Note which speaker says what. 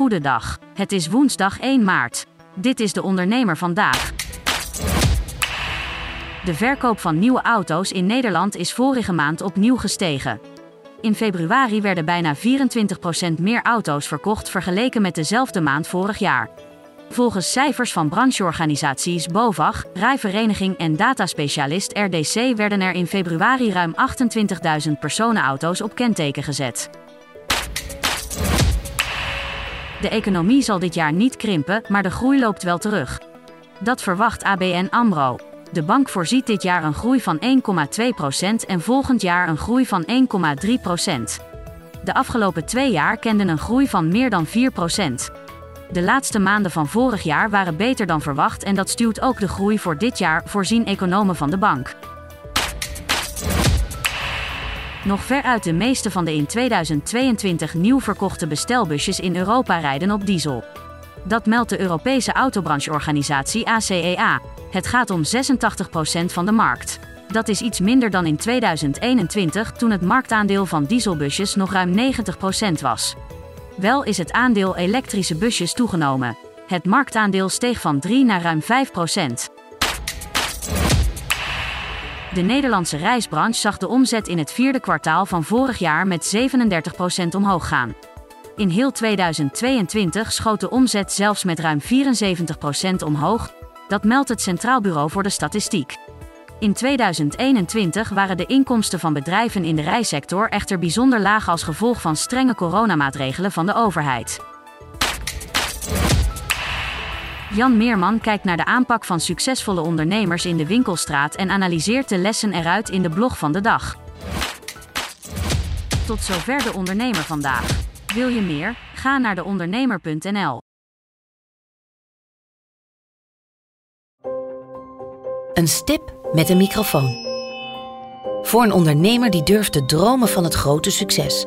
Speaker 1: Goedendag. Het is woensdag 1 maart. Dit is de ondernemer vandaag. De verkoop van nieuwe auto's in Nederland is vorige maand opnieuw gestegen. In februari werden bijna 24% meer auto's verkocht vergeleken met dezelfde maand vorig jaar. Volgens cijfers van brancheorganisaties BOVAG, Rijvereniging en dataspecialist RDC werden er in februari ruim 28.000 personenauto's op kenteken gezet. De economie zal dit jaar niet krimpen, maar de groei loopt wel terug. Dat verwacht ABN AMRO. De bank voorziet dit jaar een groei van 1,2% en volgend jaar een groei van 1,3%. De afgelopen twee jaar kenden een groei van meer dan 4%. De laatste maanden van vorig jaar waren beter dan verwacht en dat stuwt ook de groei voor dit jaar, voorzien economen van de bank. Nog veruit de meeste van de in 2022 nieuw verkochte bestelbusjes in Europa rijden op diesel. Dat meldt de Europese autobrancheorganisatie ACEA. Het gaat om 86% van de markt. Dat is iets minder dan in 2021 toen het marktaandeel van dieselbusjes nog ruim 90% was. Wel is het aandeel elektrische busjes toegenomen. Het marktaandeel steeg van 3 naar ruim 5%. De Nederlandse reisbranche zag de omzet in het vierde kwartaal van vorig jaar met 37% omhoog gaan. In heel 2022 schoot de omzet zelfs met ruim 74% omhoog, dat meldt het Centraal Bureau voor de Statistiek. In 2021 waren de inkomsten van bedrijven in de reissector echter bijzonder laag als gevolg van strenge coronamaatregelen van de overheid. Jan Meerman kijkt naar de aanpak van succesvolle ondernemers in de winkelstraat en analyseert de lessen eruit in de blog van de dag. Tot zover de ondernemer vandaag. Wil je meer? Ga naar deondernemer.nl.
Speaker 2: Een stip met een microfoon. Voor een ondernemer die durft te dromen van het grote succes.